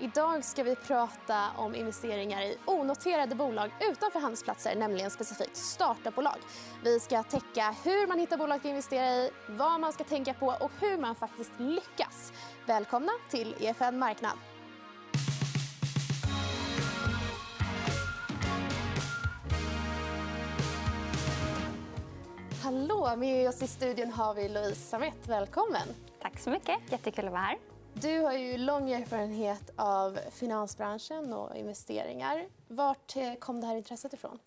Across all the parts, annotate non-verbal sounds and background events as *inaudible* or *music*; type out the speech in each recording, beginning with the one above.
Idag ska vi prata om investeringar i onoterade bolag utanför handelsplatser, nämligen specifikt startupbolag. Vi ska täcka hur man hittar bolag att investera i, vad man ska tänka på och hur man faktiskt lyckas. Välkomna till EFN Marknad. Hallå! Med oss i studion har vi Louise Samet. Välkommen. Tack så mycket. Jättekul att vara här. Du har ju lång erfarenhet av finansbranschen och investeringar. Vart eh, kom det här intresset ifrån?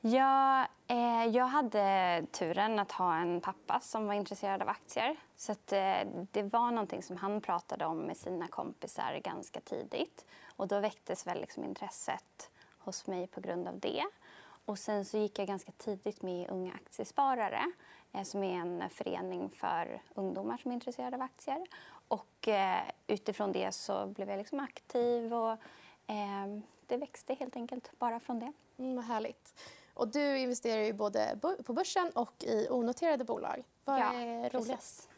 Ja, eh, jag hade turen att ha en pappa som var intresserad av aktier. Så att, eh, det var någonting som han pratade om med sina kompisar ganska tidigt. Och då väcktes väl liksom intresset hos mig på grund av det. Och sen så gick jag ganska tidigt med i Unga aktiesparare som är en förening för ungdomar som är intresserade av aktier. Och eh, utifrån det så blev jag liksom aktiv och eh, det växte helt enkelt bara från det. Mm, härligt. Och du investerar ju både på börsen och i onoterade bolag. Vad ja, är roligast?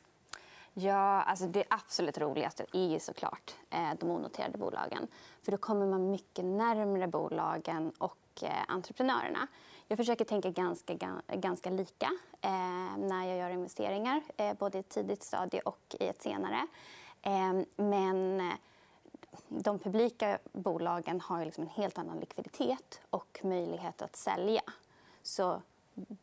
Ja, alltså det absolut roligaste är ju såklart eh, de onoterade bolagen. För Då kommer man mycket närmre bolagen och eh, entreprenörerna. Jag försöker tänka ganska, ganska lika eh, när jag gör investeringar, eh, både i ett tidigt stadie och i ett senare. Ehm, eh, men de publika bolagen har liksom en helt annan likviditet och möjlighet att sälja. Så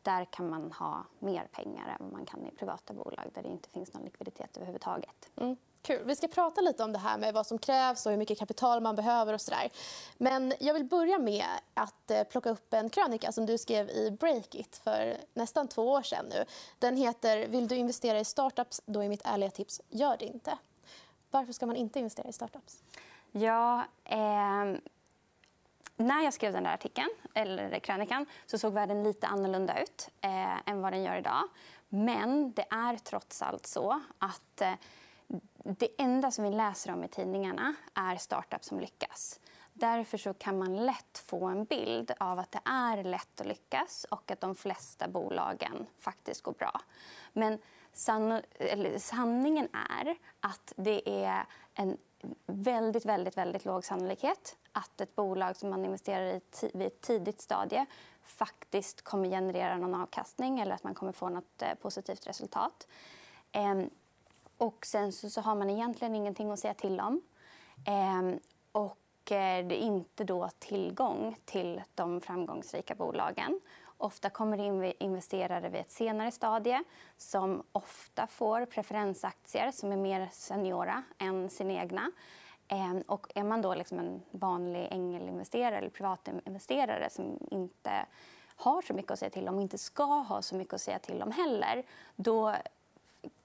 där kan man ha mer pengar än man kan i privata bolag där det inte finns någon likviditet överhuvudtaget. Mm. Kul. Vi ska prata lite om det här med vad som krävs och hur mycket kapital man behöver. och så där. Men jag vill börja med att eh, plocka upp en krönika som du skrev i Breakit för nästan två år sedan. Nu. Den heter Vill du investera i startups? Då är mitt ärliga tips gör det inte. Varför ska man inte investera i startups? Ja, eh när jag skrev den där artikeln, eller krönikan så såg världen lite annorlunda ut eh, än vad den gör idag. Men det är trots allt så att eh, det enda som vi läser om i tidningarna är startups som lyckas. Därför så kan man lätt få en bild av att det är lätt att lyckas och att de flesta bolagen faktiskt går bra. Men san sanningen är att det är en väldigt, väldigt, väldigt låg sannolikhet att ett bolag som man investerar i vid ett tidigt stadie faktiskt kommer generera någon avkastning eller att man kommer få något eh, positivt resultat. Ehm, och sen så, har man egentligen ingenting att säga till om. Ehm, eh, och det är inte då tillgång till de framgångsrika bolagen. Ofta kommer investerare vid ett senare stadie som ofta får preferensaktier som är mer seniora än sina egna. Ehm, och är man då liksom en vanlig ängelinvesterare eller privatinvesterare som inte har så mycket att säga till om och inte ska ha så mycket att säga till om heller då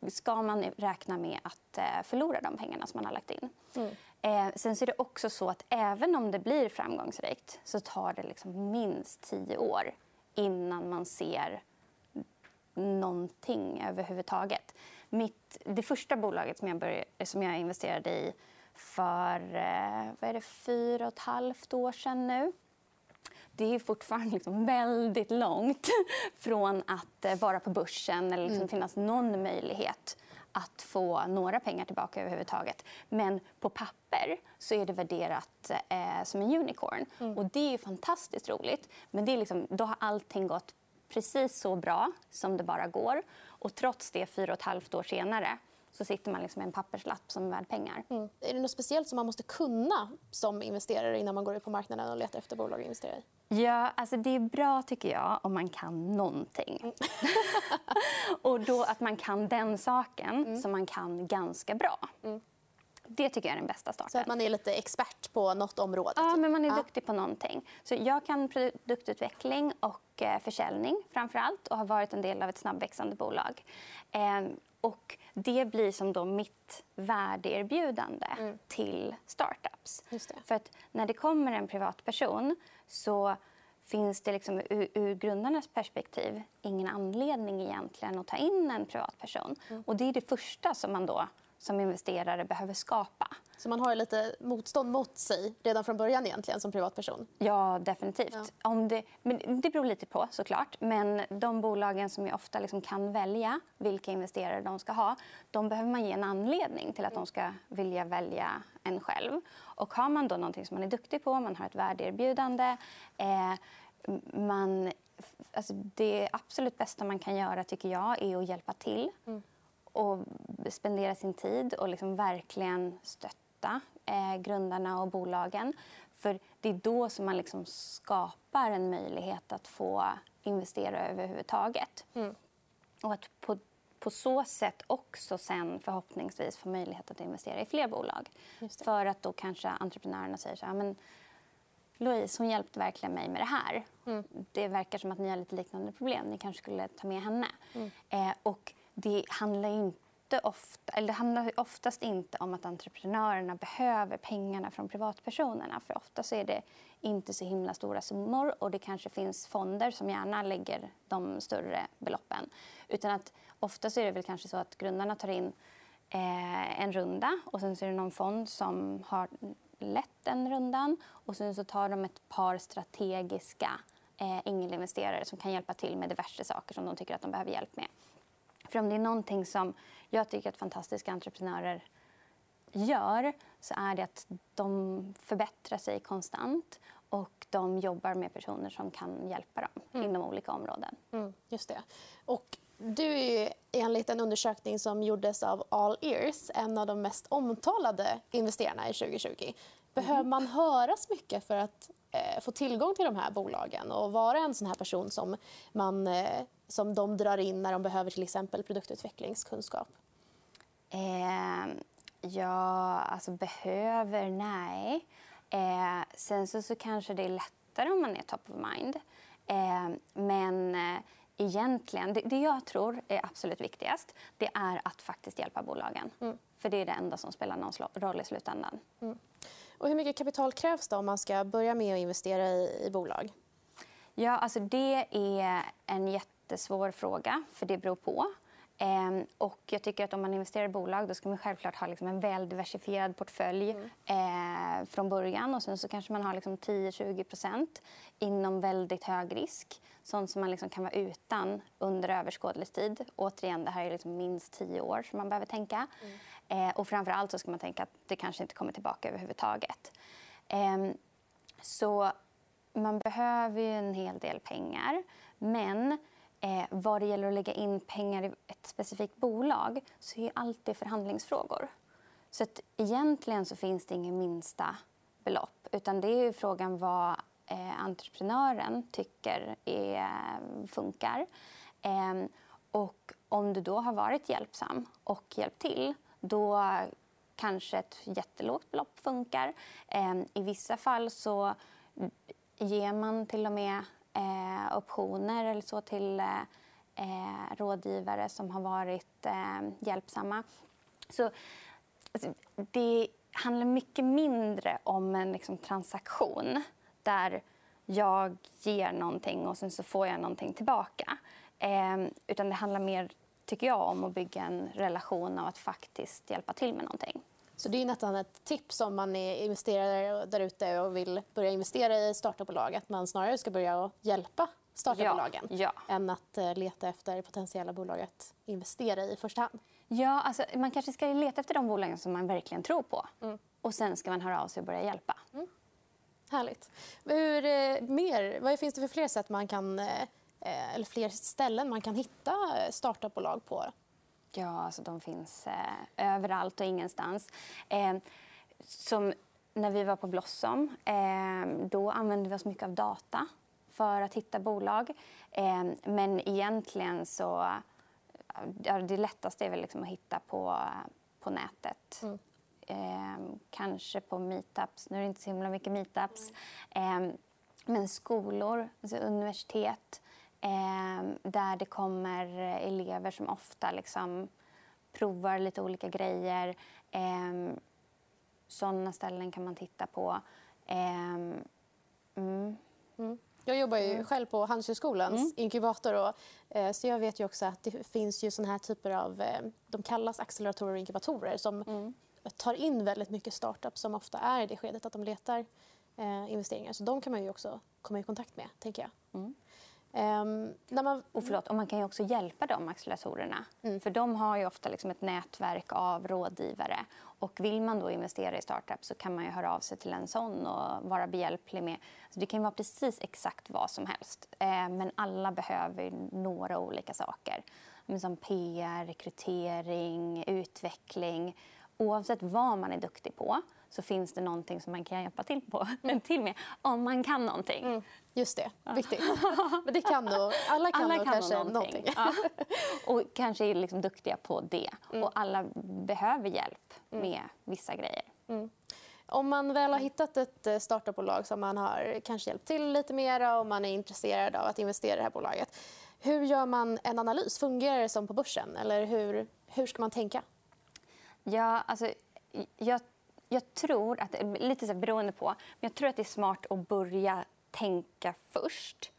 ska man räkna med att eh, förlora de pengarna som man har lagt in. Mm. Eh, sen är det också så att även om det blir framgångsrikt så tar det liksom minst tio år innan man ser någonting överhuvudtaget. Mitt, det första bolaget som jag, började, som jag investerade i för eh, vad är det, fyra och ett halvt år sedan nu. Det är fortfarande liksom väldigt långt *laughs* från att eh, vara på börsen eller liksom mm. finnas någon möjlighet att få några pengar tillbaka överhuvudtaget. Men på papper så är det värderat eh, som en unicorn. Mm. Och Det är fantastiskt roligt. Men det är liksom, då har allting gått precis så bra som det bara går. Och Trots det, fyra och ett halvt år senare så sitter man liksom med en papperslapp som är värd pengar. Mm. Är det något speciellt som man måste kunna som investerare innan man går ut på marknaden och letar efter bolag att investera i? Ja, alltså det är bra tycker jag om man kan någonting. Mm. *laughs* och då att man kan den saken mm. som man kan ganska bra. Mm. Det tycker jag är den bästa starten. Så att man är lite expert på nåt område? Ja, men man är duktig på någonting. Så jag kan produktutveckling och eh, försäljning framför allt och har varit en del av ett snabbväxande bolag. Och det blir som då mitt värdeerbjudande mm. till startups. För att när det kommer en privatperson så finns det liksom, ur, ur grundarnas perspektiv ingen anledning egentligen att ta in en privatperson. Mm. Och det är det första som man då som investerare behöver skapa. Så man har lite motstånd mot sig redan från början egentligen som privatperson? Ja, definitivt. Ja. Om det, men det beror lite på såklart. Men de bolagen som ofta liksom kan välja vilka investerare de ska ha, de behöver man ge en anledning till att de ska vilja välja en själv. Och har man då någonting som man är duktig på, man har ett värdeerbjudande, eh, man, alltså det absolut bästa man kan göra tycker jag är att hjälpa till Mm. Och spendera sin tid och liksom verkligen stötta eh, grundarna och bolagen. För det är då som man liksom skapar en möjlighet att få investera överhuvudtaget. Mm. Och att på, på så sätt också sen förhoppningsvis få möjlighet att investera i fler bolag. För att då kanske entreprenörerna säger så här, men Louise hon hjälpte verkligen mig med det här. Mm. Det verkar som att ni har lite liknande problem. Ni kanske skulle ta med henne. Mm. Eh, och det handlar inte ofta, eller det handlar oftast inte om att entreprenörerna behöver pengarna från privatpersonerna. För ofta så är det inte så himla stora summor och det kanske finns fonder som gärna lägger de större beloppen. Utan att ofta så är det väl kanske så att grundarna tar in eh, en runda och sen så är det någon fond som har lett den rundan och sen så tar de ett par strategiska eh, ängelinvesterare som kan hjälpa till med diverse saker som de tycker att de behöver hjälp med. För om det är någonting som jag tycker att fantastiska entreprenörer gör så är det att de förbättrar sig konstant och de jobbar med personer som kan hjälpa dem inom olika områden. Mm, just det. Och du är ju enligt en undersökning som gjordes av All Ears en av de mest omtalade investerarna i 2020. Behöver man höras mycket för att eh, få tillgång till de här bolagen och vara en sån här person som, man, eh, som de drar in när de behöver till exempel produktutvecklingskunskap? Eh, ja, alltså behöver, nej. Eh, sen så, så kanske det är lättare om man är top of mind. Eh, men eh, egentligen, det, det jag tror är absolut viktigast, det är att faktiskt hjälpa bolagen. För det är det enda som spelar någon roll i slutändan. Och hur mycket kapital krävs det om man ska börja med att investera i, i bolag? Ja, alltså det är en jättesvår fråga, för det beror på. Ehm, och jag tycker att om man investerar i bolag då ska man självklart ha liksom en väl diversifierad portfölj eh, från början. Och sen så kanske man har liksom 10-20% inom väldigt hög risk. Sånt som man liksom kan vara utan under överskådlig tid. Återigen, det här är liksom minst 10 år som man behöver tänka. Eh, och framför allt så ska man tänka att det kanske inte kommer tillbaka överhuvudtaget. Eh, så man behöver ju en hel del pengar. Men eh, vad det gäller att lägga in pengar i ett specifikt bolag så är ju alltid förhandlingsfrågor. Så att egentligen så finns det ingen minsta belopp. Utan det är ju frågan vad eh, entreprenören tycker är, funkar. Eh, och om du då har varit hjälpsam och hjälpt till då kanske ett jättelågt belopp funkar. Ehm, I vissa fall så ger man till och med eh, optioner eller så till eh, eh, rådgivare som har varit ehm, hjälpsamma. Så alltså, det handlar mycket mindre om en liksom, transaktion där jag ger någonting och sen så får jag någonting tillbaka. Eh, utan det handlar mer, tycker jag, om att bygga en relation och att faktiskt hjälpa till med någonting. Så det är nästan ett tips om man är investerare där ute och vill börja investera i startupbolag. Att man snarare ska börja hjälpa startupbolagen Ja, ja. än att eh, leta efter potentiella bolag att investera i i första hand. Ja, alltså, man kanske ska leta efter de bolagen som man verkligen tror på. Och sen ska man höra av sig och börja hjälpa. Härligt. Hur, eh, mer, vad finns det för fler sätt man kan, eh, eller fler ställen man kan hitta eh, startupbolag på? Ja, alltså de finns eh, överallt och ingenstans. Eh, som när vi var på Blossom, eh, då använde vi oss mycket av data för att hitta bolag. Eh, men egentligen så... Ja, det lättaste är väl liksom att hitta på, på nätet. Eh, kanske på meetups. Nu är det inte så himla mycket meetups. Eh, men skolor, alltså universitet eh, där det kommer elever som ofta liksom provar lite olika grejer. Eh, sådana ställen kan man titta på. Eh, mm. Jag jobbar ju mm. själv på Handelshögskolans mm. inkubator. Och, eh, så jag vet ju också att det finns ju såna här typer av... Eh, de kallas acceleratorer och inkubatorer som mm. tar in väldigt mycket startups som ofta är i det skedet att de letar eh, investeringar. Så de kan man ju också komma i kontakt med, tänker jag. Mm. Um, man... Och förlåt, och man kan ju också hjälpa de acceleratorerna. Mm. För de har ju ofta liksom ett nätverk av rådgivare. Och vill man då investera i startup så kan man ju höra av sig till en sån och vara behjälplig med... Alltså det kan vara precis exakt vad som helst. Eh, men alla behöver några olika saker. Som PR, rekrytering, utveckling. Oavsett vad man är duktig på så finns det någonting som man kan hjälpa till, på, *laughs* mm. till med om man kan någonting. Mm. Just det, ja. viktigt. Men det kan nog, alla kan, alla nog kan kanske någonting. någonting. Ja. *laughs* Och kanske är liksom duktiga på det. Mm. Och alla behöver hjälp mm. med vissa grejer. Mm. Om man väl har hittat ett eh, startupbolag som man har kanske hjälpt till lite mer och man är intresserad av att investera i det här bolaget. Hur gör man en analys? Fungerar det som på börsen? Eller hur, hur ska man tänka? Ja, alltså, jag jag tror att, lite så beroende på, men jag tror att det är smart att börja tänka först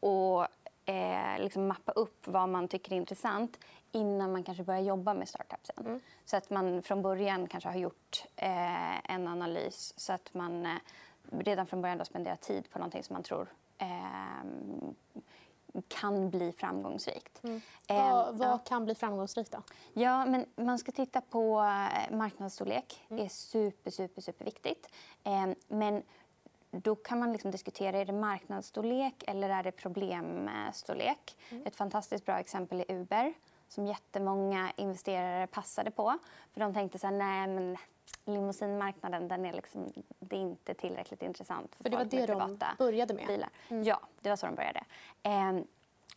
och eh, liksom mappa upp vad man tycker är intressant innan man kanske börjar jobba med startupsen. Mm. Så att man från början kanske har gjort eh, en analys så att man eh, redan från början då spenderar tid på någonting som man tror eh, kan bli framgångsrikt. Mm. vad, ehm, vad kan bli framgångsrikt? Då? Ja, men man ska titta på eh, marknadsstorlek. Det mm. är super, super, superviktigt. Eh, men då kan man liksom diskutera är det marknadsstorlek eller är det problemstorlek. Mm. Ett fantastiskt bra exempel är Uber som jättemånga investerare passade på. För De tänkte så här, nej men limousinmarknaden den är, liksom, det är inte tillräckligt intressant för, för det var det de började med? Bilar. Mm. Ja, det var så de började. Eh,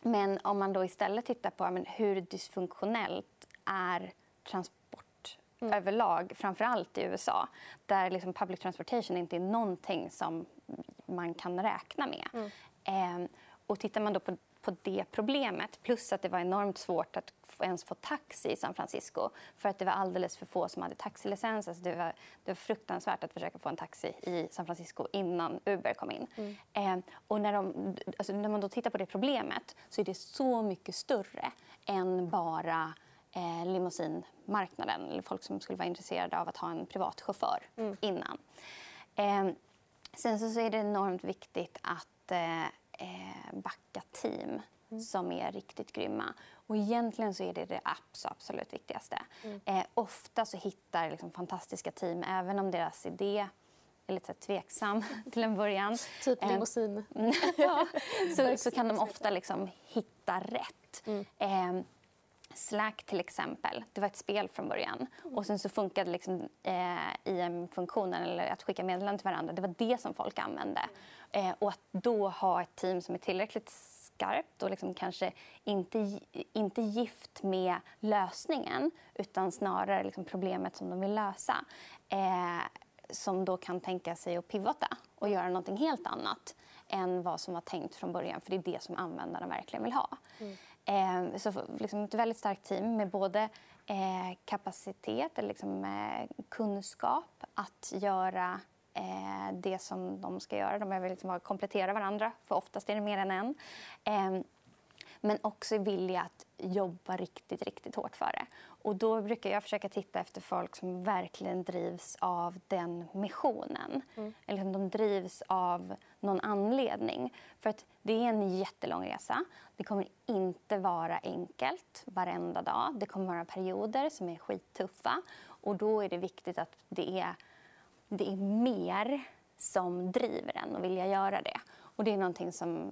men om man då istället tittar på men, hur dysfunktionellt är transport mm. överlag, framför allt i USA där liksom public transportation inte är någonting som man kan räkna med. Mm. Eh, och tittar man då på på det problemet. Plus att det var enormt svårt att ens få taxi i San Francisco för att det var alldeles för få som hade taxilicens. Alltså det, var, det var fruktansvärt att försöka få en taxi i San Francisco innan Uber kom in. Mm. Eh, och när, de, alltså när man då tittar på det problemet så är det så mycket större än bara eh, limousinmarknaden eller folk som skulle vara intresserade av att ha en privat chaufför mm. innan. Eh, sen så, så är det enormt viktigt att eh, eh, backa team mm. som är riktigt grymma. Och egentligen så är det det absolut viktigaste. Mm. Eh, ofta så hittar liksom fantastiska team, även om deras idé är lite tveksam *laughs* till en början. Typ eh, limousin. *laughs* ja, så, *laughs* så kan de ofta liksom hitta rätt. Mm. Eh, Slack till exempel, det var ett spel från början. Mm. Och sen så funkade liksom, eh, IM-funktionen, eller att skicka meddelanden till varandra. Det var det som folk använde. Mm. Eh, och att då ha ett team som är tillräckligt skarpt och liksom kanske inte, inte gift med lösningen utan snarare liksom problemet som de vill lösa. Eh, som då kan tänka sig att pivota och göra något helt annat än vad som var tänkt från början. För det är det som användarna verkligen vill ha. Mm. Eh, så liksom ett väldigt starkt team med både eh, kapacitet, eller liksom, eh, kunskap att göra eh, det som de ska göra. De behöver liksom komplettera varandra, för oftast är det mer än en. Ehm, men också vilja att jobba riktigt, riktigt hårt för det. Och då brukar jag försöka titta efter folk som verkligen drivs av den missionen. Mm. Eller de drivs av någon anledning. För att det är en jättelång resa. Det kommer inte vara enkelt varenda dag. Det kommer vara perioder som är skittuffa. Och då är det viktigt att det är, det är mer som driver en och vilja göra det. Och det är någonting som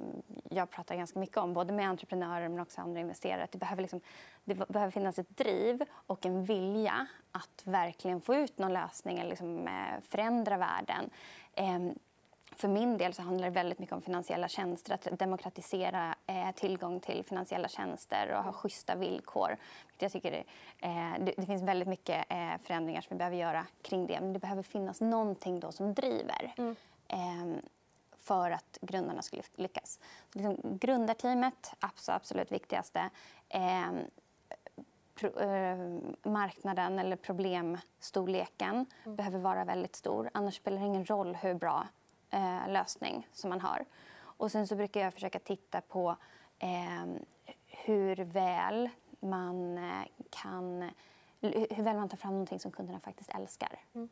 jag pratar ganska mycket om, både med entreprenörer men också andra investerare. Att det, behöver liksom, det behöver finnas ett driv och en vilja att verkligen få ut någon lösning eller liksom eh, förändra världen. Ehm, Ehm, för min del så handlar det väldigt mycket om finansiella tjänster, att demokratisera eh, tillgång till finansiella tjänster och ha schyssta villkor. Jag tycker det, eh, det, det finns väldigt mycket eh, förändringar som vi behöver göra kring det. Men det behöver finnas någonting då som driver. Mm. Ehm, för att grundarna skulle lyckas. Liksom, grundarteamet, absolut viktigaste. Eh, pro, eh, marknaden eller problemstorleken mm. behöver vara väldigt stor. Annars spelar det ingen roll hur bra eh, lösning som man har. Och sen så brukar jag försöka titta på eh, hur väl man eh, kan hur väl man tar fram någonting som kunderna faktiskt älskar. Mm.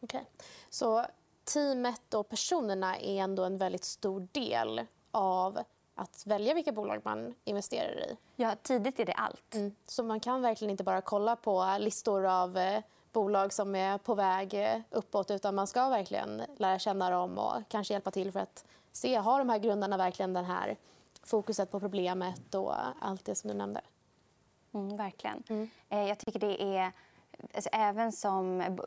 Okay. Så teamet och personerna är ändå en väldigt stor del av att välja vilka bolag man investerar i. Ja, tidigt är det allt. Mm. Så man kan verkligen inte bara kolla på listor av eh, bolag som är på väg uppåt utan man ska verkligen lära känna dem och kanske hjälpa till för att se, har de här grundarna verkligen den här fokuset på problemet och allt det som du nämnde? Mm, verkligen. Mm. Eh, jag tycker det är, alltså, även som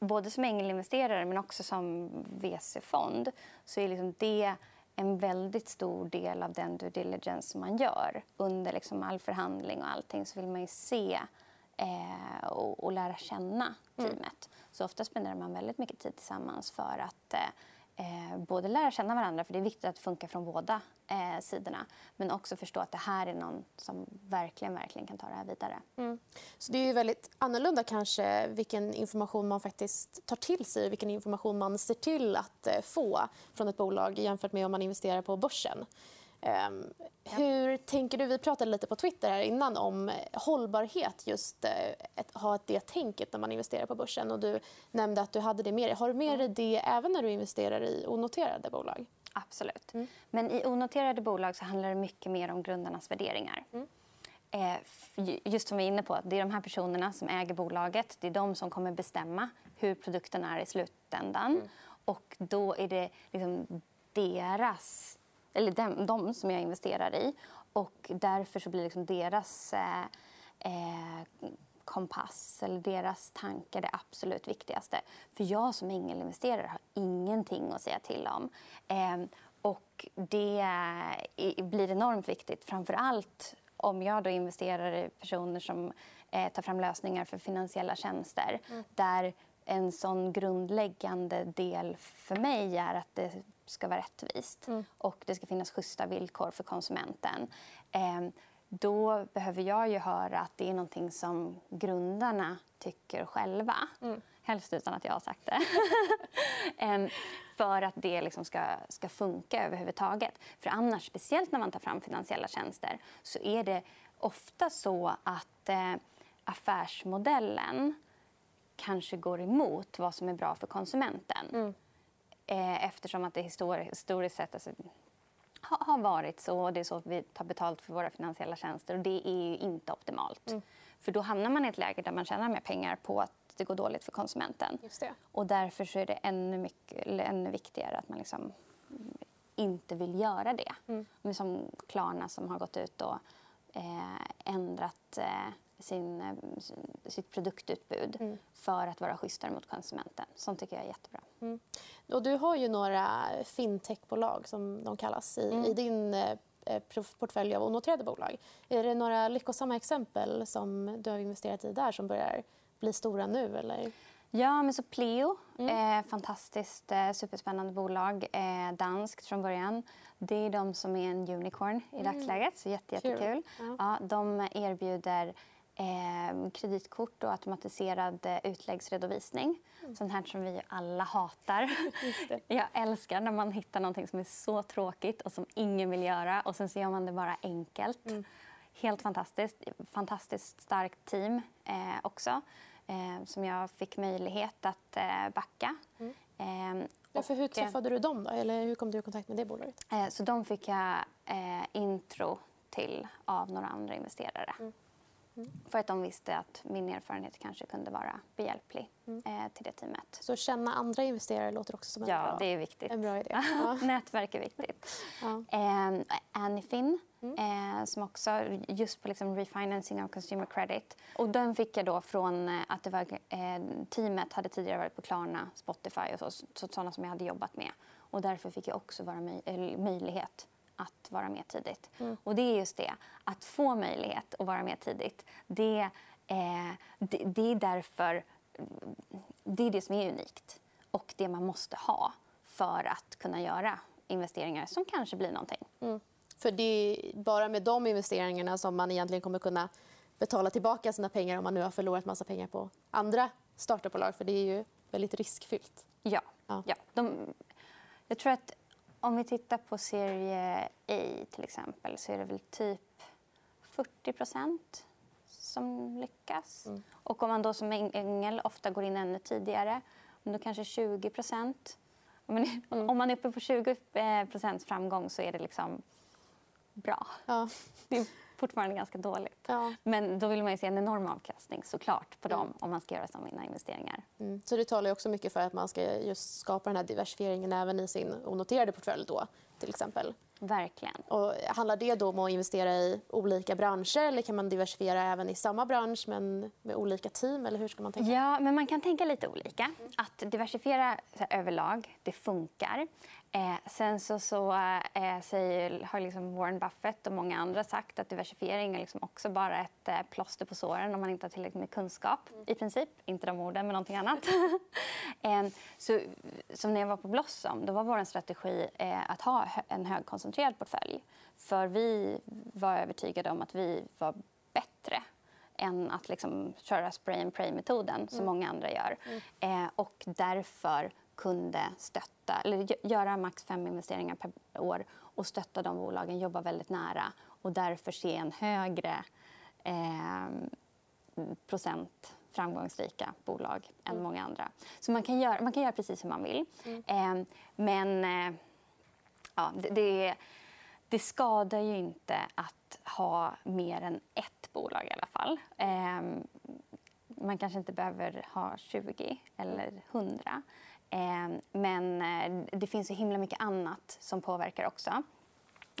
både som ängelinvesterare men också som VC-fond så är liksom det en väldigt stor del av den due diligence man gör. Under liksom all förhandling och allting så vill man ju se eh, och, och, lära känna mm. teamet. Mm. Så ofta spenderar man väldigt mycket tid tillsammans för att eh, eh, både lära känna varandra, för det är viktigt att det funkar från båda eh, sidorna, men också förstå att det här är någon som verkligen, verkligen kan ta det här vidare. Mm. Så det är ju väldigt annorlunda kanske vilken information man faktiskt tar till sig och vilken information man ser till att eh, få från ett bolag jämfört med om man investerar på börsen. Um, hur tänker du? Vi pratade lite på Twitter här innan om hållbarhet. just uh, ett, ha det tänket när man investerar på börsen. Och du nämnde att du hade det med dig. Har du med dig det även när du investerar i onoterade bolag? Absolut. Mm. Men i onoterade bolag så handlar det mycket mer om grundarnas värderingar. Mm. Eh, just som vi är inne på, det är de här personerna som äger bolaget. Det är de som kommer bestämma hur produkten är i slutändan. Mm. Och då är det liksom deras eller de, de som jag investerar i. Och därför så blir liksom deras eh, eh, kompass eller deras tankar det absolut viktigaste. För jag som ängelinvesterare har ingenting att säga till om. Eh, och det blir enormt viktigt, framför allt om jag då investerar i personer som eh, tar fram lösningar för finansiella tjänster mm. där en sån grundläggande del för mig är att det ska vara rättvist mm. och det ska finnas schyssta villkor för konsumenten. Eh, då behöver jag ju höra att det är någonting som grundarna tycker själva. Mm. Helst utan att jag har sagt det. *laughs* eh, för att det liksom ska, ska funka överhuvudtaget. För annars, speciellt när man tar fram finansiella tjänster, så är det ofta så att eh, affärsmodellen kanske går emot vad som är bra för konsumenten. Mm. Eh, eftersom att det historiskt sett alltså, har varit så. Det är så vi tar betalt för våra finansiella tjänster. och Det är inte optimalt. Mm. För Då hamnar man i ett läge där man tjänar mer pengar på att det går dåligt för konsumenten. Och Därför så är det ännu, mycket, ännu viktigare att man liksom inte vill göra det. Mm. Som Klarna som har gått ut och eh, ändrat eh, sin, eh, sitt produktutbud mm. för att vara schysstare mot konsumenten. Sånt tycker jag är jättebra. Mm. Och du har ju några fintechbolag, som de kallas, i, mm. i din eh, portfölj av onoterade bolag. Är det några lyckosamma exempel som du har investerat i där som börjar bli stora nu? Eller? Ja, men så Pleo, mm. eh, fantastiskt eh, superspännande bolag. Eh, danskt från början. Det är de som är en unicorn i mm. dagsläget, så jätte, jättekul. Ja. Ja, de erbjuder eh, kreditkort och automatiserad eh, utläggsredovisning. Mm. Sånt här som vi alla hatar. *laughs* Jag älskar när man hittar något som är så tråkigt och som ingen vill göra och sen så gör man det bara enkelt. Mm. Helt fantastiskt. Fantastiskt starkt team eh, också eh, som jag fick möjlighet att eh, backa. Mm. Ehm, ja, för hur träffade du dem? Då? Eller hur kom du i kontakt med det bolaget? Eh, så de fick jag intro till av några andra investerare. Mm. Mm. För att de visste att min erfarenhet kanske kunde vara behjälplig mm. eh, till det teamet. Så känna andra investerare låter också som en, ja, bra, det är viktigt. en bra idé. *laughs* Ja. Nätverk är viktigt. *laughs* ja. eh, Anyfin, mm. eh, som också just på liksom refinancing av consumer credit. Och den fick jag då från eh, att det var, eh, teamet hade tidigare varit på Klarna, Spotify och så, så, sådana som jag hade jobbat med. Och därför fick jag också vara möj möjlighet att vara med tidigt. Mm. Och det är just det, att få möjlighet att vara med tidigt. Det, eh, det, det, är därför det är det som är unikt och det man måste ha för att kunna göra investeringar som kanske blir någonting. Mm. För det är bara med de investeringarna som man egentligen kommer kunna betala tillbaka sina pengar om man nu har förlorat massa pengar på andra startupbolag. För det är ju väldigt riskfyllt. Ja. ja. ja. De, jag tror att om vi tittar på serie A till exempel så är det väl typ 40 procent som lyckas. Mm. Och om man då som ängel ofta går in ännu tidigare, då kanske 20 procent. Mm. Om man är uppe på 20 eh, procents framgång så är det liksom bra. Ja. Det är fortfarande ganska dåligt. Ja. Men då vill man ju se en enorm avkastning såklart på dem mm. om man ska göra sådana investeringar. Mm. Så det talar också mycket för att man ska just skapa den här diversifieringen även i sin onoterade portfölj då, till exempel? Verkligen. Och handlar det då om att investera i olika branscher eller kan man diversifiera även i samma bransch men med olika team? Eller hur ska man tänka? Ja, men man kan tänka lite olika. Att diversifiera överlag, det funkar. Eh, sen så, så eh, säger, har liksom Warren Buffett och många andra sagt att diversifiering är liksom också bara ett eh, plåster på såren om man inte har tillräckligt med kunskap. Mm. I princip. Inte de orden, men någonting annat. *laughs* eh, så, som när jag var på Blossom då var vår strategi eh, att ha en högkoncentrerad portfölj. För vi var övertygade om att vi var bättre än att liksom köra spray and pray-metoden som mm. många andra gör. Mm. Eh, och därför kunde stötta, eller göra max fem investeringar per år och stötta de bolagen, jobba väldigt nära och därför se en högre eh, procent framgångsrika bolag än mm. många andra. Så man kan, göra, man kan göra precis som man vill. Mm. Eh, men eh, ja, det, det, det, skadar ju inte att ha mer än ett bolag i alla fall. Man kanske inte behöver ha 20 eller 100. Ehm, men eh, det finns så himla mycket annat som påverkar också.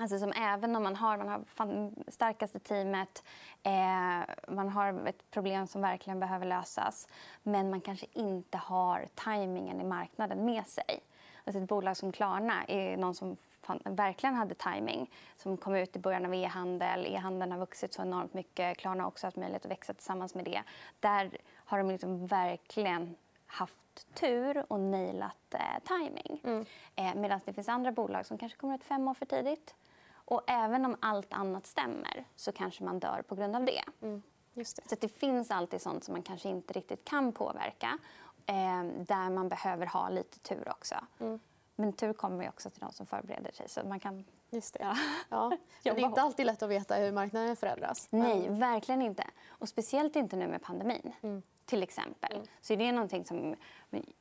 Alltså som även om man har, man har starkaste teamet, eh, man har ett problem som verkligen behöver lösas men man kanske inte har tajmingen i marknaden med sig. Alltså ett bolag som Klarna är någon som verkligen hade timing som kom ut i början av e-handel. E-handeln har vuxit så enormt mycket. Klarna har också haft möjlighet att växa tillsammans med det. Där har de liksom verkligen haft tur och nailat eh, timing. Mm. Eh, Medan det finns andra bolag som kanske kommer ut fem år för tidigt. Och även om allt annat stämmer så kanske man dör på grund av det. Mm. det. Så det finns alltid sånt som man kanske inte riktigt kan påverka eh, där man behöver ha lite tur också. Mm. Men tur kommer också till de som förbereder sig. Så man kan... Just det. Ja. Ja. *laughs* Det är inte alltid lätt att veta hur marknaden förändras. Nej, verkligen inte. Och Speciellt inte nu med pandemin. Mm till exempel. Mm. Så det är någonting som...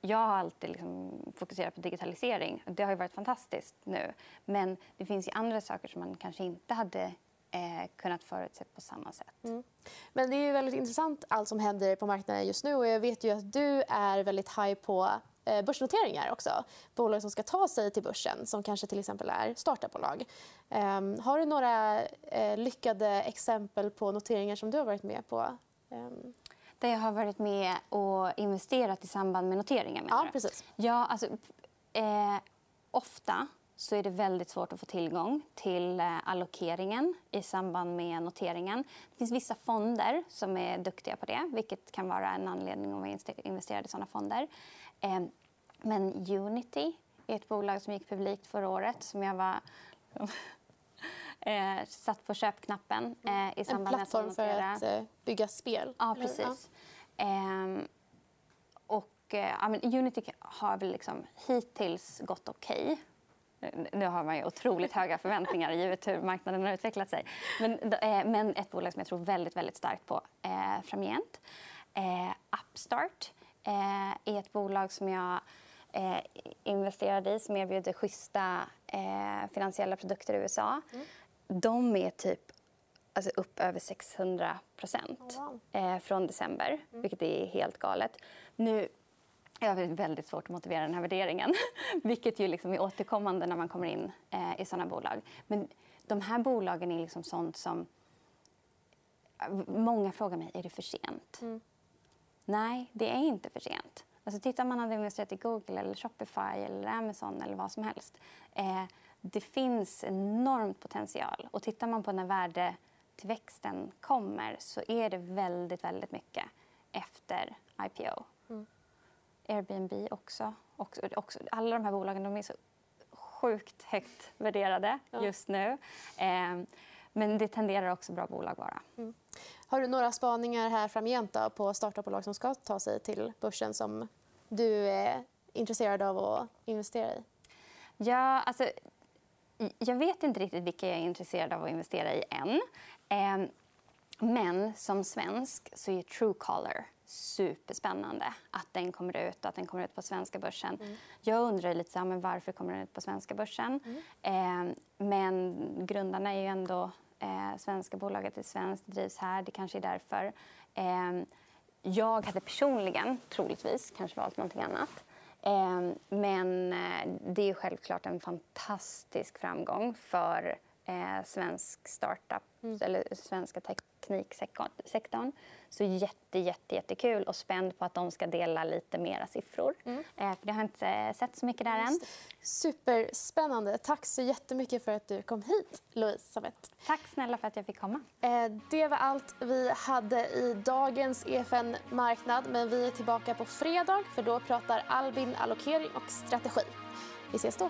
Jag har alltid liksom fokuserat på digitalisering. Det har varit fantastiskt nu. Men det finns ju andra saker som man kanske inte hade eh, kunnat förutse på samma sätt. Mm. Men det är väldigt intressant allt som händer på marknaden just nu. Och jag vet ju att du är väldigt high på börsnoteringar också. Bolag som ska ta sig till börsen, som kanske till exempel är startupbolag. Um, har du några eh, lyckade exempel på noteringar som du har varit med på? Um där jag har varit med och investerat i samband med noteringar. Ja, precis. Ja, alltså, eh, ofta så är det väldigt svårt att få tillgång till eh, allokeringen i samband med noteringen. Det finns vissa fonder som är duktiga på det, vilket kan vara en anledning om man investerar i sådana fonder. Eh, men Unity är ett bolag som gick publikt förra året som jag var *laughs* eh, satt på köpknappen mm. eh, i samband En plattform för att eh, bygga spel? Ja, precis. Ja. Ehm, och, ja, men Unity har väl liksom hittills gått okej. Okay. Nu har man ju otroligt höga *laughs* förväntningar givet hur marknaden har utvecklat sig. Men, men ett bolag som jag tror väldigt, väldigt starkt på eh, framgent. Eh, Upstart eh, är ett bolag som jag eh, investerade i som erbjuder schyssta eh, finansiella produkter i USA. Mm de är typ alltså upp över 600 procent oh, wow. eh, från december, mm. vilket är helt galet. Nu jag har väldigt svårt att motivera den här värderingen, *laughs* vilket ju liksom är återkommande när man kommer in eh, i såna bolag. Men de här bolagen är liksom sånt som... Många frågar mig är det för sent. Mm. Nej, det är inte för sent. Alltså, titta om man hade investerat i Google, eller Shopify eller Amazon eller vad som helst. Eh, det finns enormt potential. Och tittar man på när värdetillväxten kommer så är det väldigt, väldigt mycket efter IPO. Mm. Airbnb också. också, också. Alla de här bolagen de är så sjukt högt värderade just nu. Eh, men det tenderar också bra bolag vara. Mm. Har du några spaningar här framgent då, på startupbolag som ska ta sig till börsen som du är intresserad av att investera i? Ja, alltså, jag vet inte riktigt vilka jag är intresserad av att investera i än. Eh, men som svensk så är Truecaller superspännande att den kommer ut att den kommer ut på svenska börsen. Mm. Jag undrar lite så här, men varför kommer den ut på svenska börsen. Mm. Eh, men grundarna är ju ändå eh, svenska bolaget är svenskt, drivs här. Det kanske är därför. Eh, jag hade personligen troligtvis kanske valt någonting annat. Ehm, eh, men det är självklart en fantastisk framgång för eh, svensk startup, mm. eller svenska tekniksektorn. Så jätte, jätte, jättekul och spänd på att de ska dela lite mera siffror. Mm. Eh, för det har jag inte sett så mycket där än. Superspännande. Tack så jättemycket för att du kom hit, Louise Samet. Tack snälla för att jag fick komma. Eh, det var allt vi hade i dagens EFN Marknad. Men vi är tillbaka på fredag för då pratar Albin allokering och strategi. Vi ses då.